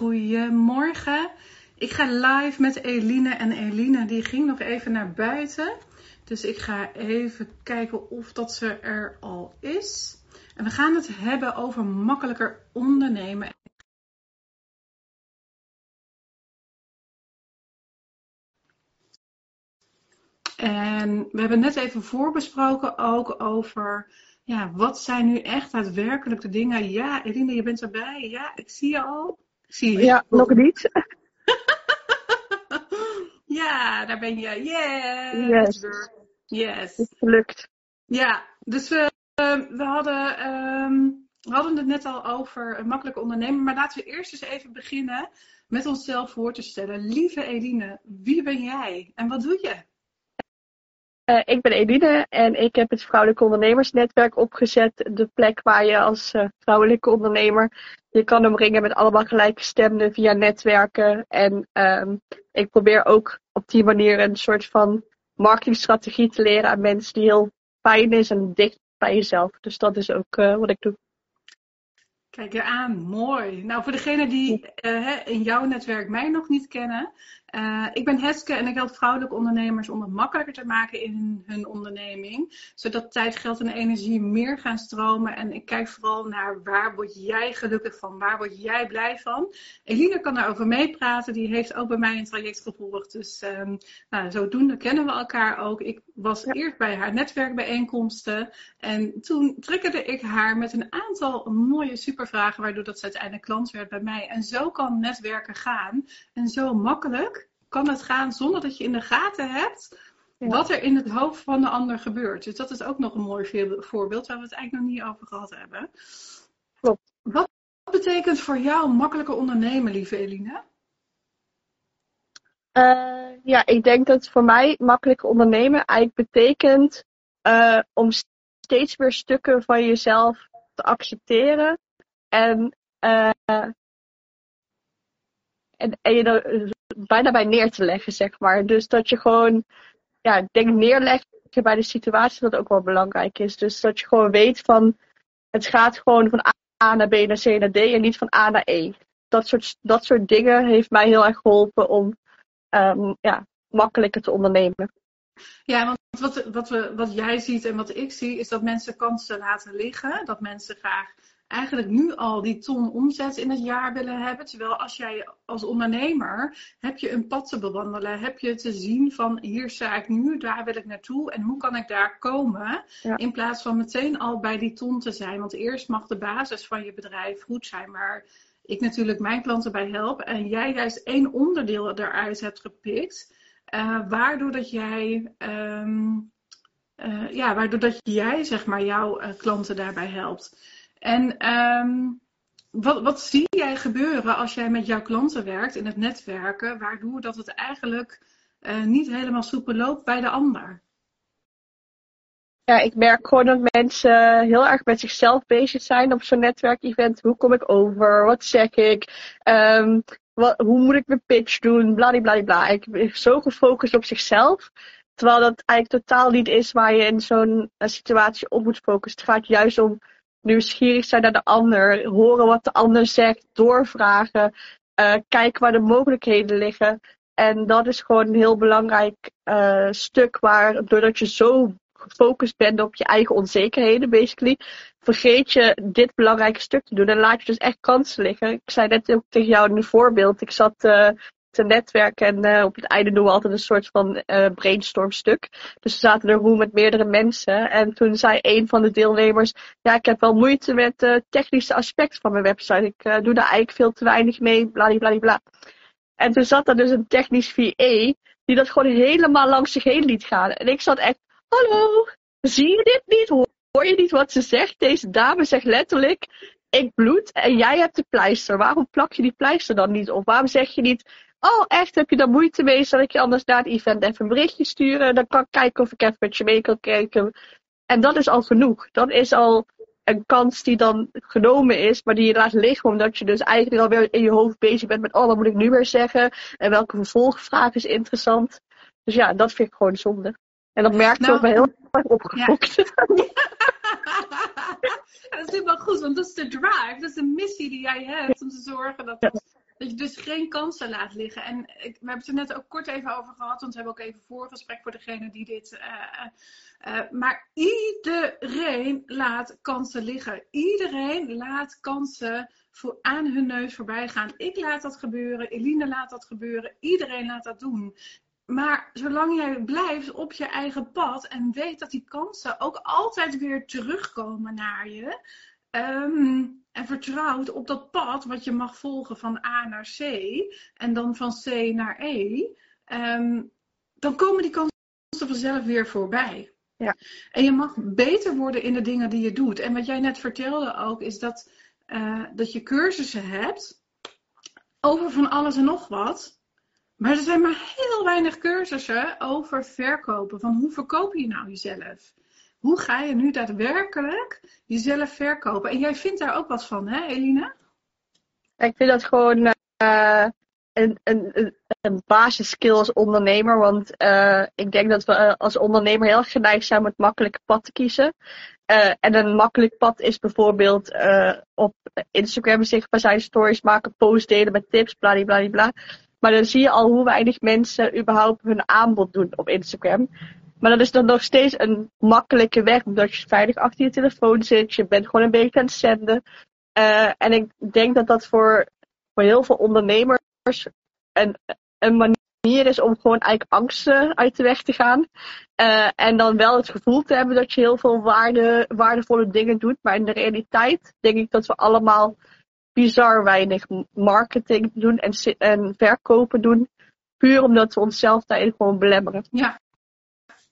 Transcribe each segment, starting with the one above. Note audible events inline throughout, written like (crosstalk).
Goedemorgen. Ik ga live met Eline en Eline die ging nog even naar buiten. Dus ik ga even kijken of dat ze er al is. En we gaan het hebben over makkelijker ondernemen. En we hebben net even voorbesproken ook over ja, wat zijn nu echt daadwerkelijk de dingen? Ja, Eline, je bent erbij. Ja, ik zie je al. Zie je. Ja, nog niet. (laughs) ja, daar ben je. Yeah. Yes. Yes. Het is gelukt. Ja, dus we, we, hadden, ehm, we hadden het net al over een makkelijke ondernemer. Maar laten we eerst eens even beginnen met onszelf voor te stellen. Lieve Eline, wie ben jij en wat doe je? Uh, ik ben Eline en ik heb het Vrouwelijke Ondernemersnetwerk opgezet. De plek waar je als uh, vrouwelijke ondernemer je kan omringen met allemaal gelijkgestemden via netwerken. En um, ik probeer ook op die manier een soort van marketingstrategie te leren aan mensen die heel fijn is en dicht bij jezelf. Dus dat is ook uh, wat ik doe. Kijk je aan, mooi. Nou, voor degenen die in jouw netwerk mij nog niet kennen, uh, ik ben Heske en ik help vrouwelijke ondernemers om het makkelijker te maken in hun onderneming. Zodat tijd, geld en energie meer gaan stromen. En ik kijk vooral naar waar word jij gelukkig van? Waar word jij blij van? Eline kan daarover meepraten. Die heeft ook bij mij een traject gevolgd. Dus um, nou, zodoende kennen we elkaar ook. Ik was ja. eerst bij haar netwerkbijeenkomsten. En toen triggerde ik haar met een aantal mooie supervragen. Waardoor dat ze uiteindelijk klant werd bij mij. En zo kan netwerken gaan. En zo makkelijk kan het gaan zonder dat je in de gaten hebt ja. wat er in het hoofd van de ander gebeurt. Dus dat is ook nog een mooi voorbeeld waar we het eigenlijk nog niet over gehad hebben. Klopt. Wat betekent voor jou makkelijker ondernemen, lieve Eline? Uh, ja, ik denk dat voor mij makkelijker ondernemen eigenlijk betekent uh, om steeds weer stukken van jezelf te accepteren en, uh, en, en je bijna bij neer te leggen, zeg maar. Dus dat je gewoon, ja, ik denk neerleggen bij de situatie dat ook wel belangrijk is. Dus dat je gewoon weet van, het gaat gewoon van A naar B naar C naar D en niet van A naar E. Dat soort, dat soort dingen heeft mij heel erg geholpen om um, ja, makkelijker te ondernemen. Ja, want wat, wat, we, wat jij ziet en wat ik zie, is dat mensen kansen laten liggen. Dat mensen graag eigenlijk nu al die ton omzet in het jaar willen hebben. Terwijl als jij als ondernemer heb je een pad te bewandelen, heb je te zien van hier sta ik nu, daar wil ik naartoe en hoe kan ik daar komen. Ja. In plaats van meteen al bij die ton te zijn. Want eerst mag de basis van je bedrijf goed zijn, maar ik natuurlijk mijn klanten bij help en jij juist één onderdeel eruit hebt gepikt. Uh, waardoor dat jij um, uh, ja, waardoor dat jij zeg maar jouw uh, klanten daarbij helpt. En um, wat, wat zie jij gebeuren als jij met jouw klanten werkt in het netwerken, waardoor dat het eigenlijk uh, niet helemaal soepel loopt bij de ander? Ja, ik merk gewoon dat mensen heel erg met zichzelf bezig zijn op zo'n netwerkevent. Hoe kom ik over? Wat zeg ik? Um, wat, hoe moet ik mijn pitch doen? Bladibladibla. Ik ben zo gefocust op zichzelf. Terwijl dat eigenlijk totaal niet is waar je in zo'n situatie op moet focussen. Het gaat juist om nieuwsgierig zijn naar de ander, horen wat de ander zegt, doorvragen, uh, kijken waar de mogelijkheden liggen. En dat is gewoon een heel belangrijk uh, stuk waar, doordat je zo gefocust bent op je eigen onzekerheden, basically, vergeet je dit belangrijke stuk te doen en laat je dus echt kansen liggen. Ik zei net ook tegen jou een voorbeeld. Ik zat uh, te netwerken en uh, op het einde doen we altijd een soort van uh, brainstormstuk. Dus we zaten er hoe met meerdere mensen en toen zei een van de deelnemers, ja ik heb wel moeite met uh, technische aspecten van mijn website. Ik doe daar eigenlijk veel te weinig mee, bladibladibla. En toen zat er dus een technisch VA die dat gewoon helemaal langs zich heen liet gaan. En ik zat echt, hallo, zie je dit niet? Hoor je niet wat ze zegt? Deze dame zegt letterlijk, ik bloed en jij hebt de pleister. Waarom plak je die pleister dan niet op? Waarom zeg je niet, Oh, echt? Heb je daar moeite mee? Zal ik je anders na het event even een berichtje sturen? Dan kan ik kijken of ik even met je mee kan kijken. En dat is al genoeg. Dat is al een kans die dan genomen is, maar die je laat liggen, omdat je dus eigenlijk alweer in je hoofd bezig bent met, oh, wat moet ik nu weer zeggen? En welke vervolgvraag is interessant? Dus ja, dat vind ik gewoon zonde. En dat merkt nou, ook wel heel erg opgefokt. Ja. (laughs) (laughs) dat is helemaal goed, want dat is de drive, dat is de missie die jij hebt om te zorgen dat Dat je dus geen kansen laat liggen. En ik, we hebben het er net ook kort even over gehad, want we hebben ook even voorgesprek voor degene die dit. Uh, uh, maar iedereen laat kansen liggen. Iedereen laat kansen voor, aan hun neus voorbij gaan. Ik laat dat gebeuren, Eline laat dat gebeuren, iedereen laat dat doen. Maar zolang jij blijft op je eigen pad en weet dat die kansen ook altijd weer terugkomen naar je. Um, en vertrouwt op dat pad wat je mag volgen van A naar C en dan van C naar E, um, dan komen die kansen vanzelf weer voorbij. Ja. En je mag beter worden in de dingen die je doet. En wat jij net vertelde ook, is dat, uh, dat je cursussen hebt over van alles en nog wat. Maar er zijn maar heel weinig cursussen over verkopen. Van hoe verkoop je nou jezelf? Hoe ga je nu daadwerkelijk jezelf verkopen? En jij vindt daar ook wat van, hè, Elina? Ik vind dat gewoon uh, een, een, een als ondernemer. Want uh, ik denk dat we uh, als ondernemer heel geneigd zijn om het makkelijke pad te kiezen. en een makkelijk pad is bijvoorbeeld op Instagram zichtbaar zijn, stories maken, posts delen met tips, bladibladibla. Maar dan zie je al hoe weinig mensen überhaupt hun aanbod doen op Instagram. Maar dat is dan nog steeds een makkelijke weg, omdat je veilig achter je telefoon zit. Je bent gewoon een beetje aan het zenden. Uh, en ik denk dat dat voor, voor heel veel ondernemers een, een manier is om gewoon eigenlijk angsten uit de weg te gaan. Uh, en dan wel het gevoel te hebben dat je heel veel waarde, waardevolle dingen doet. Maar in de realiteit denk ik dat we allemaal bizar weinig marketing doen en, en verkopen doen. Puur omdat we onszelf daarin gewoon belemmeren. Ja,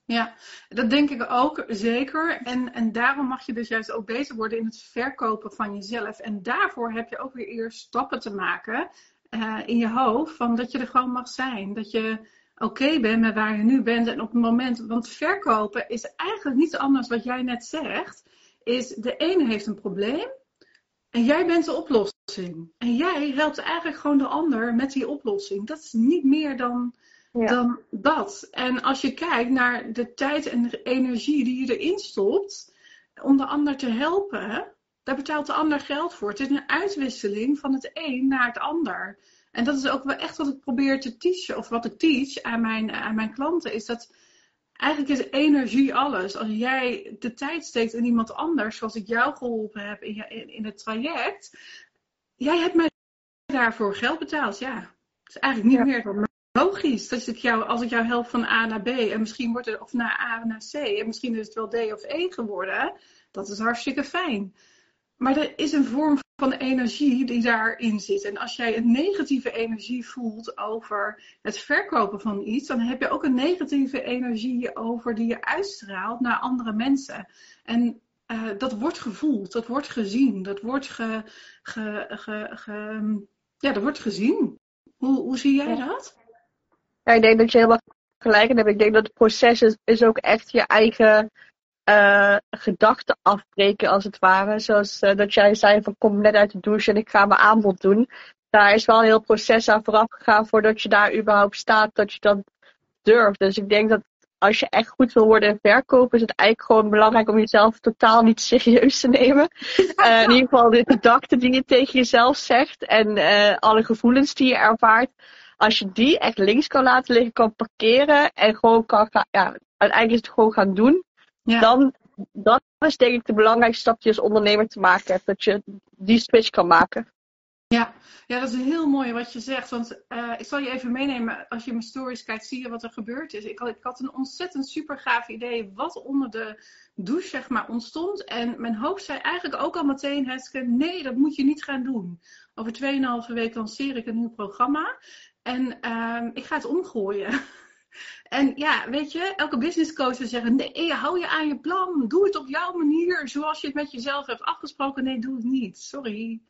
ja, dat denk ik ook zeker. En, en daarom mag je dus juist ook bezig worden in het verkopen van jezelf. En daarvoor heb je ook weer eerst stappen te maken uh, in je hoofd. Van dat je er gewoon mag zijn. Dat je oké bent met waar je nu bent. En op het moment, want verkopen is eigenlijk niets anders wat jij net zegt. Is de ene heeft een probleem en jij bent de oplossing. En jij helpt eigenlijk gewoon de ander met die oplossing. Dat is niet meer dan ja. dan dat. En als je kijkt naar de tijd en de energie die je erin stopt om de ander te helpen, daar betaalt de ander geld voor. Het is een uitwisseling van het een naar het ander. En dat is ook wel echt wat ik probeer te teachen, of wat ik teach aan mijn, aan mijn klanten, is dat eigenlijk is energie alles. Als jij de tijd steekt in iemand anders, zoals ik jou geholpen heb in, je, in, in het traject, jij hebt mij daarvoor geld betaald, ja. Het is eigenlijk niet meer logisch. Dat ik jou, als ik jou help van A naar B en misschien wordt het of naar A naar C en misschien is het wel D of E geworden, dat is hartstikke fijn. Maar er is een vorm van energie die daarin zit. En als jij een negatieve energie voelt over het verkopen van iets, dan heb je ook een negatieve energie over die je uitstraalt naar andere mensen. En uh, dat wordt gevoeld, dat wordt gezien, dat wordt ge, ge, ge, ge ja, dat wordt gezien. Hoe, hoe zie jij dat? Ja, ik denk dat je helemaal gelijk hebt. Ik denk dat het proces is, is ook echt je eigen uh, gedachten afbreken, als het ware. Zoals uh, dat jij zei van kom net uit de douche en ik ga mijn aanbod doen. Daar is wel een heel proces aan vooraf gegaan voordat je daar überhaupt staat, dat je dat durft. Dus ik denk dat als je echt goed wil worden in verkopen, is het eigenlijk gewoon belangrijk om jezelf totaal niet serieus te nemen. Uh, (laughs) in ieder geval de gedachten die je tegen jezelf zegt en alle gevoelens die je ervaart als je die echt links kan laten liggen, kan parkeren en gewoon kan gaan, ja, uiteindelijk is het gewoon gaan doen, ja. dan dat is denk ik de belangrijkste stap die je als ondernemer te maken hebt. Dat je die switch kan maken. Ja, ja dat is heel mooi wat je zegt. Want uh, ik zal je even meenemen. Als je mijn stories kijkt, zie je wat er gebeurd is. Ik had, ik had een ontzettend super gaaf idee wat onder de douche zeg maar, ontstond. En mijn hoofd zei eigenlijk ook al meteen, Heske, nee, dat moet je niet gaan doen. Over 2,5 weken lanceer ik een nieuw programma. En um, ik ga het omgooien. (laughs) En ja, weet je, elke business coach wil zeggen: nee, hou je aan je plan. Doe het op jouw manier, zoals je het met jezelf hebt afgesproken. Nee, doe het niet. Sorry.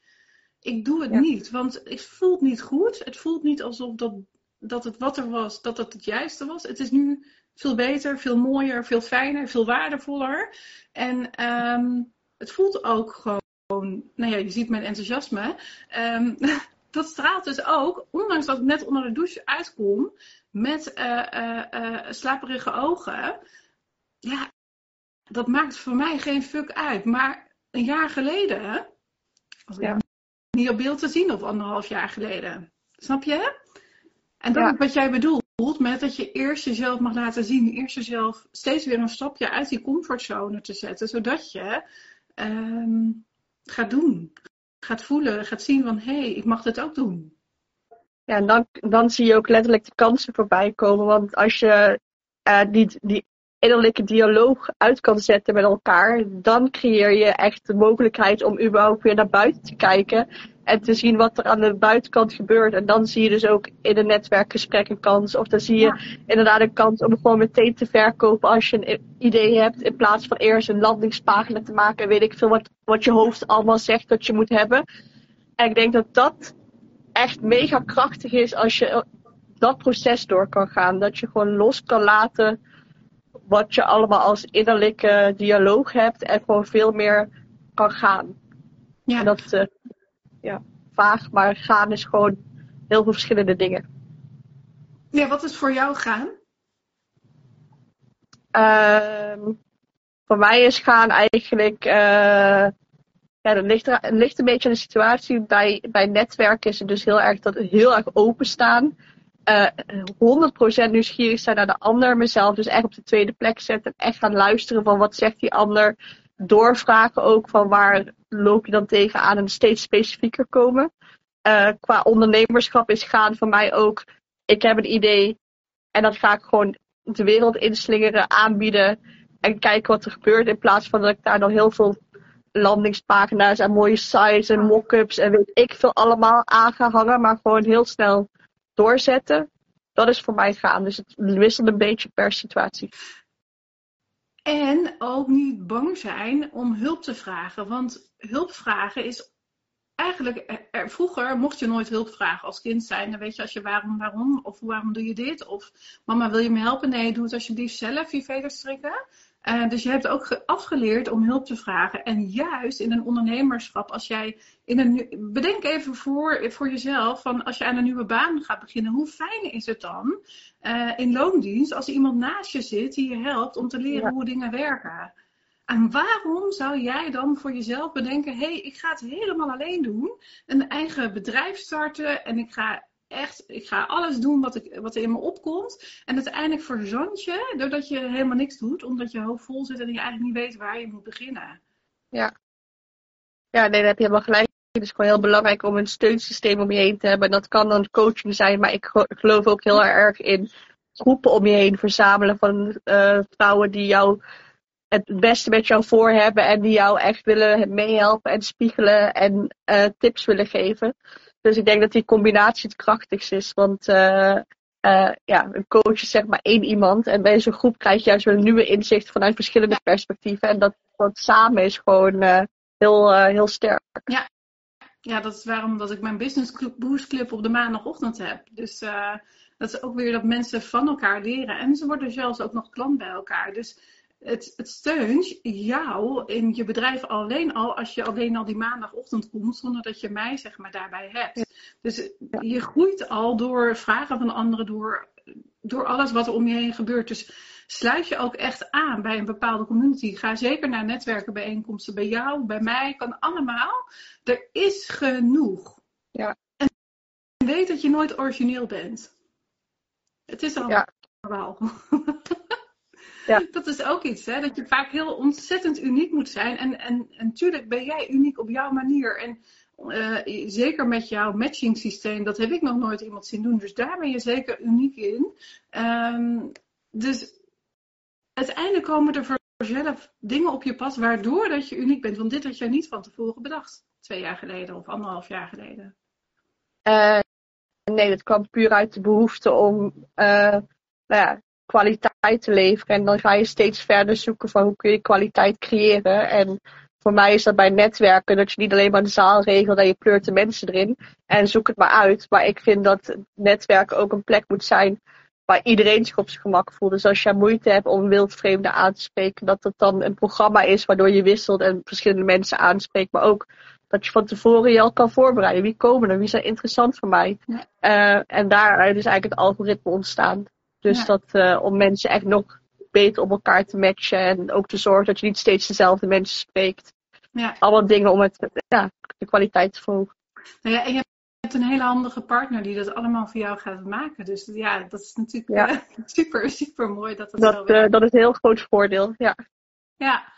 Ik doe het niet, want het voelt niet goed. Het voelt niet alsof dat, dat het wat er was, dat het het juiste was. Het is nu veel beter, veel mooier, veel fijner, veel waardevoller. En um, het voelt ook gewoon, nou ja, je ziet mijn enthousiasme. Um, (laughs) dat straalt dus ook, ondanks dat ik net onder de douche uitkom met uh, uh, uh, slaperige ogen. Ja, dat maakt voor mij geen fuck uit. Maar een jaar geleden, als ik ja. Niet op beeld te zien of anderhalf jaar geleden. Snap je? En dat is wat jij bedoelt met dat je eerst jezelf mag laten zien. Eerst jezelf steeds weer een stapje uit die comfortzone te zetten. Zodat je ehm, gaat doen. Gaat voelen. Gaat zien van hé, hey, ik mag dit ook doen. Ja, en dan, dan zie je ook letterlijk de kansen voorbij komen. Want als je uh, die, die innerlijke dialoog uit kan zetten met elkaar, dan creëer je echt de mogelijkheid om überhaupt weer naar buiten te kijken en te zien wat er aan de buitenkant gebeurt. En dan zie je dus ook in een netwerkgesprek een kans. Of dan zie je inderdaad een kans om gewoon meteen te verkopen als je een idee hebt. In plaats van eerst een landingspagina te maken. En weet ik veel wat, wat je hoofd allemaal zegt dat je moet hebben. En ik denk dat dat echt mega krachtig is als je dat proces door kan gaan. Dat je gewoon los kan laten wat je allemaal als innerlijke dialoog hebt. En gewoon veel meer kan gaan. Ja. En dat, uh, ja, vaag, maar gaan is gewoon heel veel verschillende dingen. Ja, wat is voor jou gaan? Uh, voor mij is gaan eigenlijk. Uh, ja, dat ligt, er, ligt een beetje aan de situatie. Bij, bij netwerken is het dus heel erg dat heel erg openstaan. Uh, eh, 100% nieuwsgierig zijn naar de ander. Mezelf dus echt op de tweede plek zetten. En echt gaan luisteren van wat zegt die ander doorvragen ook van waar loop je dan tegenaan en steeds specifieker komen. Uh, qua ondernemerschap is gaan voor mij ook, ik heb een idee en dat ga ik gewoon de wereld inslingeren, aanbieden en kijken wat er gebeurt. In plaats van dat ik daar nog heel veel landingspagina's en mooie sites en mock-ups en weet ik veel allemaal aan ga hangen, maar gewoon heel snel doorzetten. Dat is voor mij gaan. Dus het wisselt een beetje per situatie. En ook niet bang zijn om hulp te vragen. Want hulp vragen is eigenlijk. Er, vroeger mocht je nooit hulp vragen als kind zijn. Dan weet je als je waarom, waarom. Of waarom doe je dit? Of mama wil je me helpen? Nee, doe het alsjeblieft zelf, je veters strikken. Uh, dus je hebt ook afgeleerd om hulp te vragen. En juist in een ondernemerschap, als jij in een. Bedenk even voor, voor jezelf: van als je aan een nieuwe baan gaat beginnen, hoe fijn is het dan uh, in loondienst als iemand naast je zit die je helpt om te leren hoe dingen werken? En waarom zou jij dan voor jezelf bedenken: hé, hey, ik ga het helemaal alleen doen, een eigen bedrijf starten en ik ga echt, ik ga alles doen wat, ik, wat er in me opkomt. En uiteindelijk verzand je doordat je helemaal niks doet, omdat je hoofd vol zit en je eigenlijk niet weet waar je moet beginnen. Ja. Ja, nee, daar heb je helemaal gelijk. Het is gewoon heel belangrijk om een steunsysteem om je heen te hebben. En dat kan dan coaching zijn, maar ik geloof ook heel erg in groepen om je heen verzamelen van uh, vrouwen die jou het beste met jou voor hebben en die jou echt willen meehelpen en spiegelen en uh, tips willen geven. Dus ik denk dat die combinatie het krachtigste is. Want uh, uh, ja, een coach is zeg maar één iemand. En bij zo'n groep krijg je juist weer een nieuwe inzicht vanuit verschillende perspectieven. En dat, dat samen is gewoon uh, heel, heel sterk. Ja. ja, dat is waarom dat ik mijn Business Boost Club op de maandagochtend heb. Dus dat is ook weer dat mensen van elkaar leren. En ze worden zelfs ook nog klant bij elkaar. Dus het, het steunt jou in je bedrijf alleen al als je alleen al die maandagochtend komt, zonder dat je mij zeg maar daarbij hebt. Dus je groeit al door vragen van anderen, door, door alles wat er om je heen gebeurt. Dus sluit je ook echt aan bij een bepaalde community. Ga zeker naar netwerkenbijeenkomsten bij jou, bij mij, kan allemaal. Er is genoeg. Ja. En weet dat je nooit origineel bent. Het is allemaal. Ja. (laughs) Ja. Dat is ook iets, hè? dat je vaak heel ontzettend uniek moet zijn. En, en, en natuurlijk ben jij uniek op jouw manier. En uh, zeker met jouw matching systeem, dat heb ik nog nooit iemand zien doen. Dus daar ben je zeker uniek in. Um, dus uiteindelijk komen er voor jezelf dingen op je pad waardoor dat je uniek bent. Want dit had jij niet van tevoren bedacht, twee jaar geleden of anderhalf jaar geleden. Uh, nee, dat kwam puur uit de behoefte om uh, nou ja, kwaliteit te leveren. En dan ga je steeds verder zoeken van hoe kun je kwaliteit creëren. En voor mij is dat bij netwerken dat je niet alleen maar de zaal regelt en je pleurt de mensen erin. En zoek het maar uit. Maar ik vind dat netwerken ook een plek moet zijn waar iedereen zich op zijn gemak voelt. Dus als je moeite hebt om wildvreemden aan te spreken, dat het dan een programma is waardoor je wisselt en verschillende mensen aanspreekt. Maar ook dat je van tevoren je al kan voorbereiden. Wie komen er? Wie zijn interessant voor mij? Uh, en daaruit is eigenlijk het algoritme ontstaan. Dus dat uh, om mensen echt nog beter op elkaar te matchen. En ook te zorgen dat je niet steeds dezelfde mensen spreekt. Ja. Allemaal dingen om het, ja, de kwaliteit te verhogen. Nou ja, en je hebt een hele handige partner die dat allemaal voor jou gaat maken. Dus ja, dat is natuurlijk ja. (laughs) super, super mooi dat het dat, zo werkt. dat is een heel groot voordeel, ja. Ja,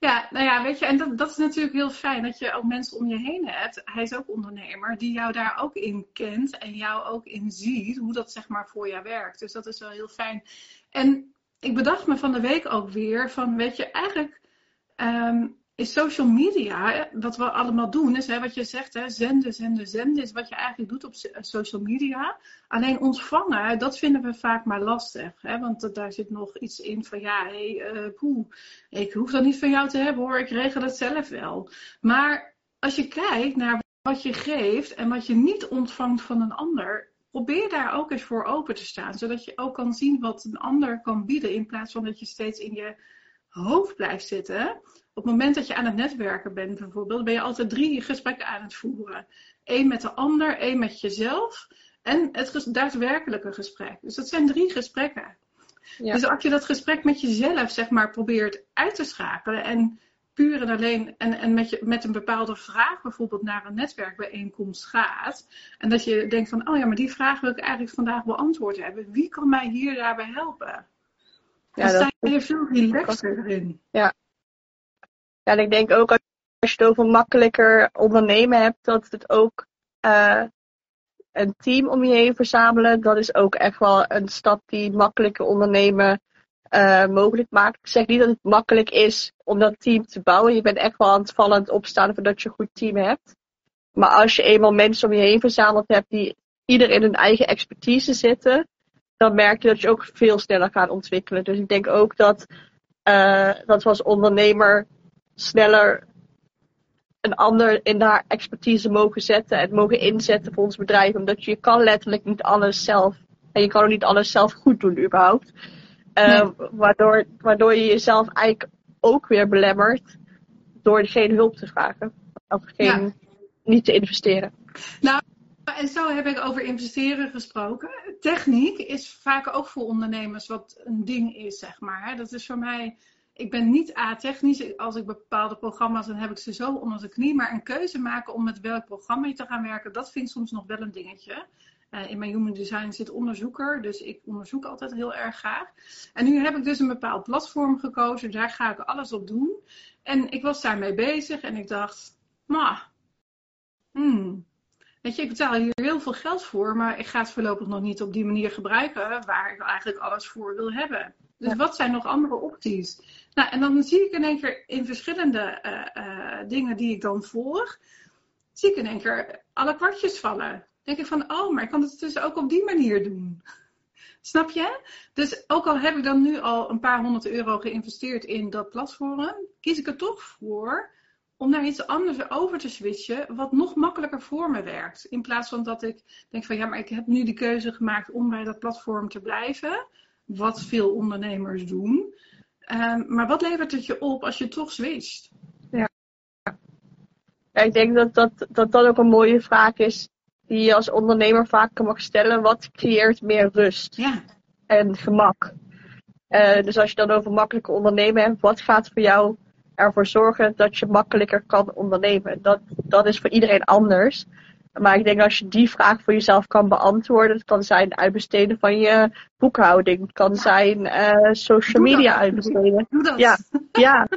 ja, nou ja, weet je, en dat, dat is natuurlijk heel fijn dat je ook mensen om je heen hebt. Hij is ook ondernemer, die jou daar ook in kent en jou ook in ziet hoe dat zeg maar voor jou werkt. Dus dat is wel heel fijn. En ik bedacht me van de week ook weer van, weet je, eigenlijk ehm, is social media, wat we allemaal doen, is hè, wat je zegt, hè, zenden, zenden, zenden, is wat je eigenlijk doet op social media. Alleen ontvangen, dat vinden we vaak maar lastig. Hè, want daar zit nog iets in van, ja, hey, uh, ik hoef dat niet van jou te hebben hoor, ik regel het zelf wel. Maar als je kijkt naar wat je geeft en wat je niet ontvangt van een ander, probeer daar ook eens voor open te staan. Zodat je ook kan zien wat een ander kan bieden, in plaats van dat je steeds in je hoofd blijft zitten. Op het moment dat je aan het netwerken bent bijvoorbeeld, ben je altijd drie gesprekken aan het voeren. Eén met de ander, één met jezelf en het daadwerkelijke gesprek. Dus dat zijn drie gesprekken. Ja. Dus als je dat gesprek met jezelf, zeg maar, probeert uit te schakelen en puur en alleen en, en met, je, met een bepaalde vraag bijvoorbeeld naar een netwerkbijeenkomst gaat. En dat je denkt van, oh ja, maar die vraag wil ik eigenlijk vandaag beantwoord hebben. Wie kan mij hier daarbij helpen? Ja, dan sta je veel in. Ja, ja, en ik denk ook als je het over makkelijker ondernemen hebt, dat het ook uh, een team om je heen verzamelen, dat is ook echt wel een stap die makkelijker ondernemen uh, mogelijk maakt. Ik zeg niet dat het makkelijk is om dat team te bouwen. Je bent echt wel aan het vallen en het opstaan voordat je een goed team hebt. Maar als je eenmaal mensen om je heen verzameld hebt die ieder in hun eigen expertise zitten, dan merk je dat je ook veel sneller gaat ontwikkelen. Dus ik denk ook dat, uh, dat we als ondernemer sneller een ander in haar expertise mogen zetten en mogen inzetten voor ons bedrijf. Omdat je kan letterlijk niet alles zelf. En je kan ook niet alles zelf goed doen überhaupt. Uh, waardoor, waardoor je jezelf eigenlijk ook weer belemmert door geen hulp te vragen. Of geen, niet te investeren. Nou, en zo heb ik over investeren gesproken. Techniek is vaak ook voor ondernemers wat een ding is, zeg maar. Dat is voor mij ik ben niet a-technisch. Als ik bepaalde programma's, dan heb ik ze zo onder de knie. Maar een keuze maken om met welk programma je te gaan werken, dat vind ik soms nog wel een dingetje. Uh, in mijn human design zit onderzoeker, dus ik onderzoek altijd heel erg graag. En nu heb ik dus een bepaald platform gekozen, daar ga ik alles op doen. En ik was daarmee bezig en ik dacht, maar, hmm, Weet je, ik betaal hier heel veel geld voor, maar ik ga het voorlopig nog niet op die manier gebruiken waar ik eigenlijk alles voor wil hebben. Dus wat zijn nog andere opties? Nou, en dan zie ik in één keer in verschillende uh, uh, dingen die ik dan volg, zie ik in één keer alle kwartjes vallen. Dan denk ik van, oh, maar ik kan het dus ook op die manier doen. (laughs) Snap je? Dus ook al heb ik dan nu al een paar honderd euro geïnvesteerd in dat platform, kies ik er toch voor om naar iets anders over te switchen, wat nog makkelijker voor me werkt. In plaats van dat ik denk van ja, maar ik heb nu de keuze gemaakt om bij dat platform te blijven, wat veel ondernemers doen. Um, maar wat levert het je op als je toch switcht? Ja. ja ik denk dat dat, dat dat ook een mooie vraag is die je als ondernemer vaak mag stellen. Wat creëert meer rust ja. en gemak? Uh, dus als je dan over makkelijke ondernemen hebt, wat gaat voor jou ervoor zorgen dat je makkelijker kan ondernemen. Dat, dat is voor iedereen anders. Maar ik denk als je die vraag voor jezelf kan beantwoorden, het kan zijn uitbesteden van je boekhouding, het kan zijn uh, social media uitbesteden. Ja, (laughs) ja.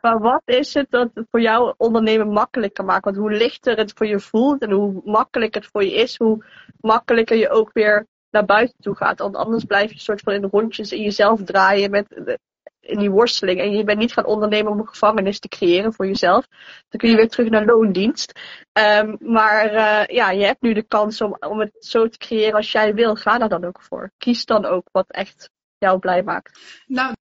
Maar wat is het dat het voor jou ondernemen makkelijker maakt? Want hoe lichter het voor je voelt en hoe makkelijker het voor je is, hoe makkelijker je ook weer naar buiten toe gaat. Want anders blijf je soort van in rondjes in jezelf draaien met in die worsteling. En je bent niet gaan ondernemen om een gevangenis te creëren voor jezelf. Dan kun je weer terug naar loondienst. Um, maar uh, ja, je hebt nu de kans om, om het zo te creëren als jij wil. Ga daar dan ook voor. Kies dan ook wat echt jou blij maakt. Nou,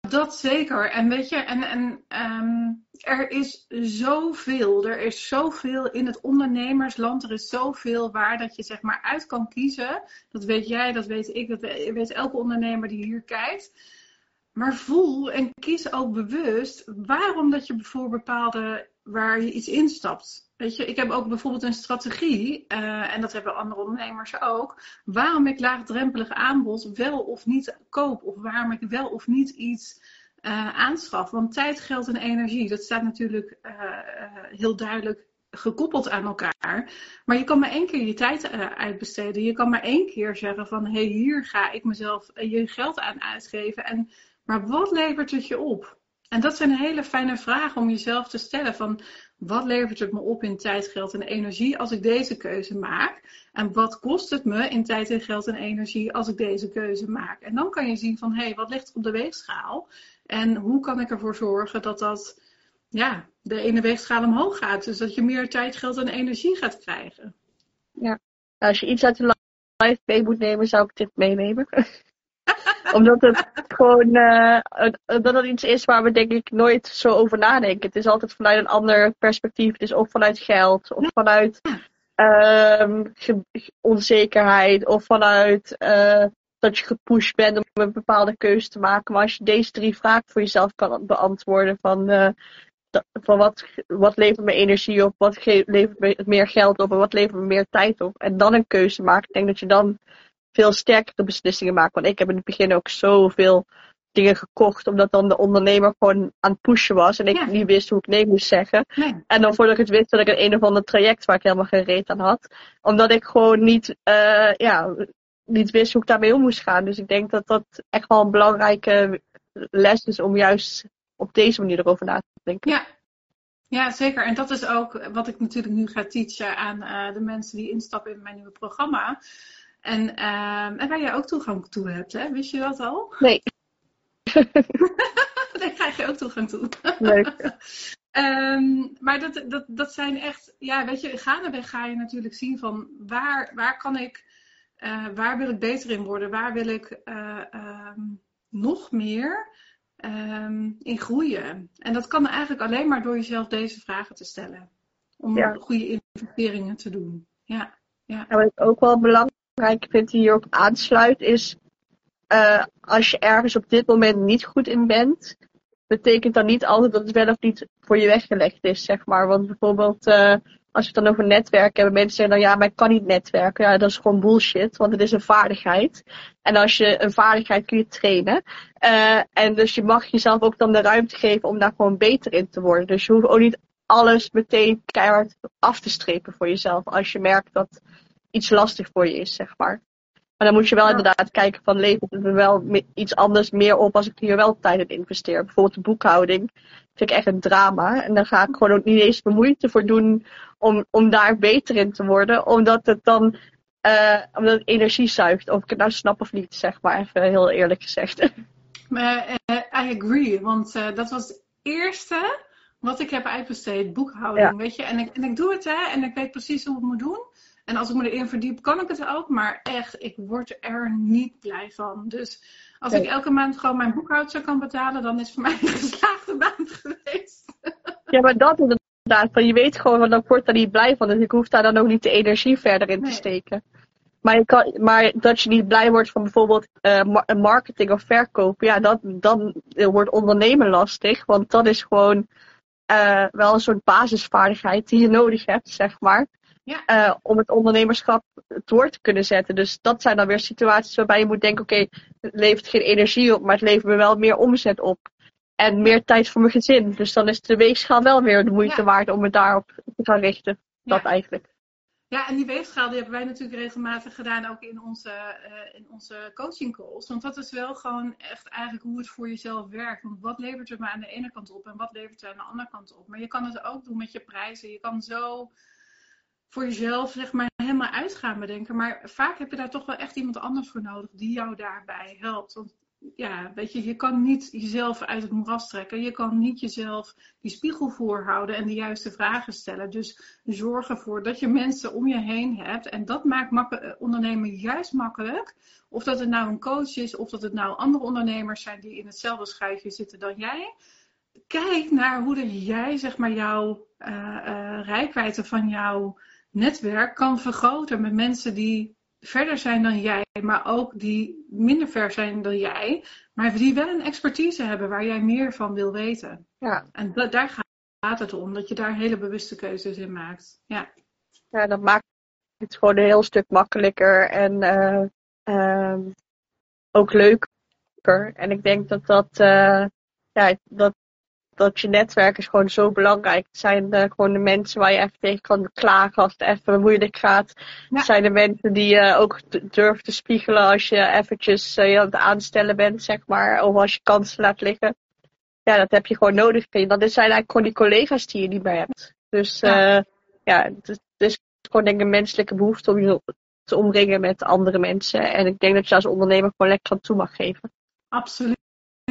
dat zeker. En weet je, en, en um, er is zoveel. Er is zoveel in het ondernemersland. Er is zoveel waar dat je zeg maar uit kan kiezen. Dat weet jij, dat weet ik, dat weet elke ondernemer die hier kijkt. Maar voel en kies ook bewust waarom dat je voor bepaalde, waar je iets instapt. Weet je, ik heb ook bijvoorbeeld een strategie, uh, en dat hebben andere ondernemers ook, waarom ik laagdrempelig aanbod wel of niet koop, of waarom ik wel of niet iets uh, aanschaf. Want tijd, geld en energie, dat staat natuurlijk uh, heel duidelijk gekoppeld aan elkaar. Maar je kan maar één keer je tijd uitbesteden. Je kan maar één keer zeggen van hé, hey, hier ga ik mezelf je geld aan uitgeven. En, maar wat levert het je op? En dat zijn hele fijne vragen om jezelf te stellen van wat levert het me op in tijd, geld en energie als ik deze keuze maak? En wat kost het me in tijd en geld en energie als ik deze keuze maak? En dan kan je zien van hé, hey, wat ligt er op de weegschaal? En hoe kan ik ervoor zorgen dat dat ja, de ene weegschaal omhoog gaat. Dus dat je meer tijd, geld en energie gaat krijgen. Ja, als je iets uit de live mee moet nemen, zou ik dit meenemen. (laughs) Omdat het gewoon uh, dat het iets is waar we denk ik nooit zo over nadenken. Het is altijd vanuit een ander perspectief. Het is of vanuit geld, of vanuit uh, onzekerheid, of vanuit uh, dat je gepusht bent om een bepaalde keuze te maken. Maar als je deze drie vragen voor jezelf kan beantwoorden van uh, van wat, wat levert me energie op, wat levert me meer geld op en wat levert me meer tijd op. En dan een keuze maken. Ik denk dat je dan veel sterkere beslissingen maakt. Want ik heb in het begin ook zoveel dingen gekocht, omdat dan de ondernemer gewoon aan het pushen was en ik niet wist hoe ik nee moest zeggen. En dan voordat ik het wist, dat ik een een of ander traject waar ik helemaal geen reet aan had. Omdat ik gewoon niet, uh, ja, niet wist hoe ik daarmee om moest gaan. Dus ik denk dat dat echt wel een belangrijke les is om juist op deze manier erover na te denken. Ja. Ja, zeker. En dat is ook wat ik natuurlijk nu ga teachen aan uh, de mensen die instappen in mijn nieuwe programma. En, uh, en waar jij ook toegang toe hebt, hè? Wist je dat al? Nee. (laughs) Daar krijg je ook toegang toe. Leuk. um, (laughs) maar dat, dat, dat zijn echt, ja, weet je, gaandeweg ga je natuurlijk zien van waar, waar kan ik, uh, waar wil ik beter in worden? Waar wil ik uh, nog meer? um, in groeien. En dat kan eigenlijk alleen maar door jezelf deze vragen te stellen. Om ja. goede investeringen te doen. Ja. Ja. En wat ik ook wel belangrijk vind die hierop aansluit is... Uh, als je ergens op dit moment niet goed in bent... betekent dan niet altijd dat het wel of niet voor je weggelegd is, zeg maar. Want bijvoorbeeld... Uh, als we het dan over netwerken hebben, mensen zeggen dan ja, maar ik kan niet netwerken. Ja, dat is gewoon bullshit, want het is een vaardigheid. En als je een vaardigheid kun je trainen. Uh, en dus je mag jezelf ook dan de ruimte geven om daar gewoon beter in te worden. Dus je hoeft ook niet alles meteen keihard af te strepen voor jezelf. Als je merkt dat iets lastig voor je is, zeg maar. Maar dan moet je wel ja. inderdaad kijken van levert het me wel iets anders meer op als ik hier wel tijd in investeer. Bijvoorbeeld de boekhouding vind ik echt een drama. En dan ga ik gewoon ook niet eens de moeite voor doen om, om daar beter in te worden. Omdat het dan uh, omdat het energie zuigt. Of ik het nou snap of niet, zeg maar even heel eerlijk gezegd. (laughs) Maar, uh, I agree, want uh, dat was het eerste wat ik heb uitbesteed, boekhouding, ja. weet je. En ik, en ik doe het, hè, en ik weet precies hoe ik het moet doen. En als ik me erin verdiep, kan ik het ook. Maar echt, ik word er niet blij van. Dus als nee. ik elke maand gewoon mijn boekhoudster kan betalen, dan is voor mij een (laughs) geslaagde maand geweest. Ja, maar dat inderdaad. Van je weet gewoon, want dan word daar niet blij van. Dus ik hoef daar dan ook niet de energie verder in nee. te steken. Maar, je kan, maar dat je niet blij wordt van bijvoorbeeld uh, marketing of verkoop, ja, dat, dan wordt ondernemen lastig. Want dat is gewoon uh, wel een soort basisvaardigheid die je nodig hebt, zeg maar. Ja. Uh, om het ondernemerschap door te kunnen zetten. Dus dat zijn dan weer situaties waarbij je moet denken: oké, okay, het levert geen energie op, maar het levert me wel meer omzet op. En meer tijd voor mijn gezin. Dus dan is de weegschaal wel weer de moeite ja. waard om het daarop te gaan richten. Dat ja. eigenlijk. Ja, en die weegschaal die hebben wij natuurlijk regelmatig gedaan ook in onze, uh, in onze coaching calls. Want dat is wel gewoon echt eigenlijk hoe het voor jezelf werkt. Want wat levert het me aan de ene kant op en wat levert het aan de andere kant op? Maar je kan het ook doen met je prijzen. Je kan zo voor jezelf zeg maar helemaal uit gaan bedenken. Maar vaak heb je daar toch wel echt iemand anders voor nodig die jou daarbij helpt. Want ja, weet je, je kan niet jezelf uit het moeras trekken. Je kan niet jezelf die spiegel voorhouden en de juiste vragen stellen. Dus zorg ervoor dat je mensen om je heen hebt. En dat maakt ondernemen juist makkelijk. Of dat het nou een coach is, of dat het nou andere ondernemers zijn die in hetzelfde schuitje zitten dan jij. Kijk naar hoe jij, zeg maar, jouw uh, rijkwijde van jouw netwerk kan vergroten met mensen die verder zijn dan jij, maar ook die minder ver zijn dan jij, maar die wel een expertise hebben waar jij meer van wil weten. Ja. En da daar gaat het om, dat je daar hele bewuste keuzes in maakt. Ja, ja dat maakt het gewoon een heel stuk makkelijker en uh, uh, ook leuker. En ik denk dat dat, uh, ja, dat dat je netwerk is gewoon zo belangrijk. Het zijn uh, gewoon de mensen waar je even tegen kan klagen als het even moeilijk gaat. Ja. Het zijn de mensen die je ook durven te spiegelen als je eventjes uh, je aan het aanstellen bent, zeg maar. Of als je kansen laat liggen. Ja, dat heb je gewoon nodig. Dat zijn eigenlijk gewoon die collega's die je niet meer hebt. Dus ja, uh, ja het is gewoon denk ik een menselijke behoefte om je te omringen met andere mensen. En ik denk dat je als ondernemer gewoon lekker aan toe mag geven. Absoluut.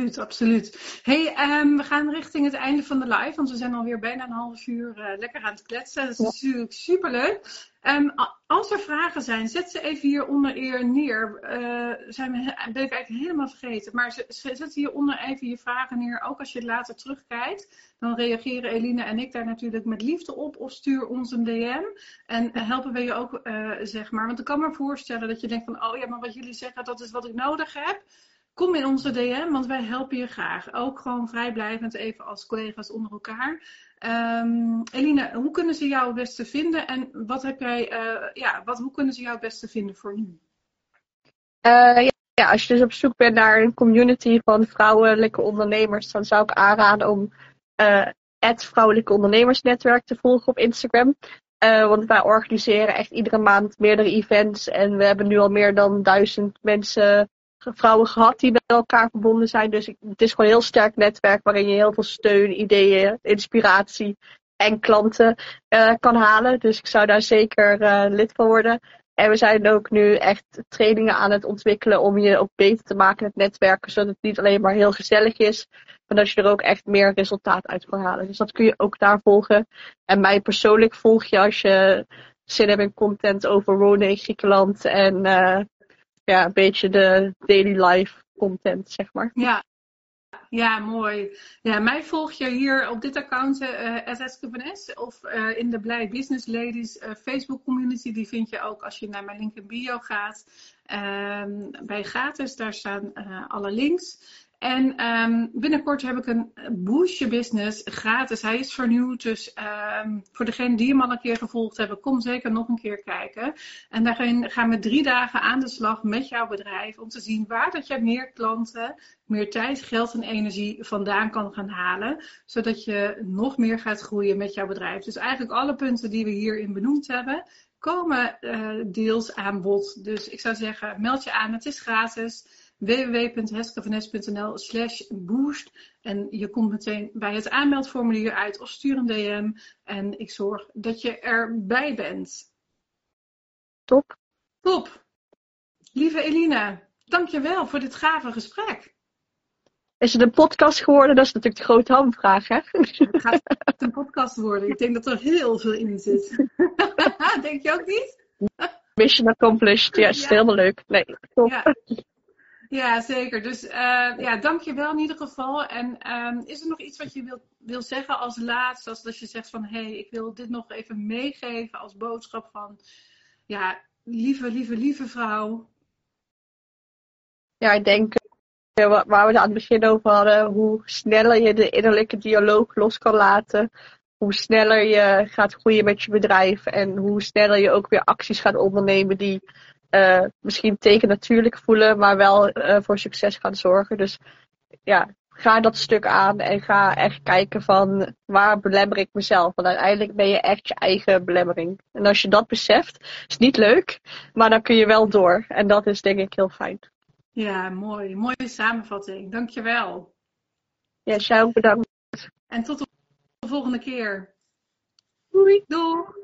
Absoluut, Hey, um, we gaan richting het einde van de live, want we zijn alweer bijna een half uur uh, lekker aan het kletsen. Dat is natuurlijk superleuk. Um, als er vragen zijn, zet ze even hieronder eer neer. Uh, zijn we, ben ik eigenlijk helemaal vergeten. Maar zet hieronder even je vragen neer. Ook als je later terugkijkt. Dan reageren Eline en ik daar natuurlijk met liefde op. Of stuur ons een DM. En helpen we je ook, uh, zeg maar. Want ik kan me voorstellen dat je denkt van... Oh ja, maar wat jullie zeggen, dat is wat ik nodig heb. Kom in onze DM, want wij helpen je graag. Ook gewoon vrijblijvend even als collega's onder elkaar. Um, Eline, hoe kunnen ze jou het beste vinden en wat heb jij, uh, ja, wat, hoe kunnen ze jou het beste vinden voor nu? Uh, ja, als je dus op zoek bent naar een community van vrouwelijke ondernemers, dan zou ik aanraden om uh, het Vrouwelijke Ondernemersnetwerk te volgen op Instagram. Want wij organiseren echt iedere maand meerdere events en we hebben nu al meer dan duizend mensen vrouwen gehad die met elkaar verbonden zijn. Dus het is gewoon een heel sterk netwerk waarin je heel veel steun, ideeën, inspiratie en klanten uh, kan halen. Dus ik zou daar zeker uh, lid van worden. En we zijn ook nu echt trainingen aan het ontwikkelen om je ook beter te maken met netwerken. Zodat het niet alleen maar heel gezellig is, maar dat je er ook echt meer resultaat uit kan halen. Dus dat kun je ook daar volgen. En mij persoonlijk volg je als je zin hebt in content over wonen in Griekenland en uh, ja, een beetje de daily life content, zeg maar. Ja, ja, mooi. Ja, mij volg je hier op dit account, uh, of uh, in de Blij Business Ladies uh, Facebook community. Die vind je ook als je naar mijn link in bio gaat. Uh, bij gratis, daar staan alle links. En um, binnenkort heb ik een Boost Business gratis. Hij is vernieuwd, dus um, voor degenen die hem al een keer gevolgd hebben, kom zeker nog een keer kijken. En daarin gaan we drie dagen aan de slag met jouw bedrijf om te zien waar dat je meer klanten, meer tijd, geld en energie vandaan kan gaan halen. Zodat je nog meer gaat groeien met jouw bedrijf. Dus eigenlijk alle punten die we hierin benoemd hebben, komen uh, deels aan bod. Dus ik zou zeggen, meld je aan, het is gratis www.heskevanes.nl slash boost. En je komt meteen bij het aanmeldformulier uit of stuur een DM. En ik zorg dat je erbij bent. Top. Top. Lieve Elina, dankjewel voor dit gave gesprek. Is het een podcast geworden? Dat is natuurlijk de grote hamvraag, hè? Gaat het een podcast worden? Ik denk dat er heel veel in zit. (laughs) denk je ook niet? Mission accomplished. Ja, is helemaal leuk. Nee, top. Ja. Ja, zeker. Dus ja, dank je wel in ieder geval. En um, is er nog iets wat je wil, wil zeggen als laatste? Als dat je zegt van, hé, hey, ik wil dit nog even meegeven als boodschap van, ja, lieve, lieve, lieve vrouw. Ja, ik denk, uh, waar we het aan het begin over hadden, hoe sneller je de innerlijke dialoog los kan laten. Hoe sneller je gaat groeien met je bedrijf en hoe sneller je ook weer acties gaat ondernemen die uh, misschien teken natuurlijk voelen, maar wel uh, voor succes gaan zorgen. Dus ja, ga dat stuk aan en ga echt kijken van waar belemmer ik mezelf. Want uiteindelijk ben je echt je eigen belemmering. En als je dat beseft, is niet leuk, maar dan kun je wel door. En dat is denk ik heel fijn. Ja, mooi. Mooie samenvatting. Dankjewel. Ja, jou bedankt. En tot de volgende keer. Doei. Doei.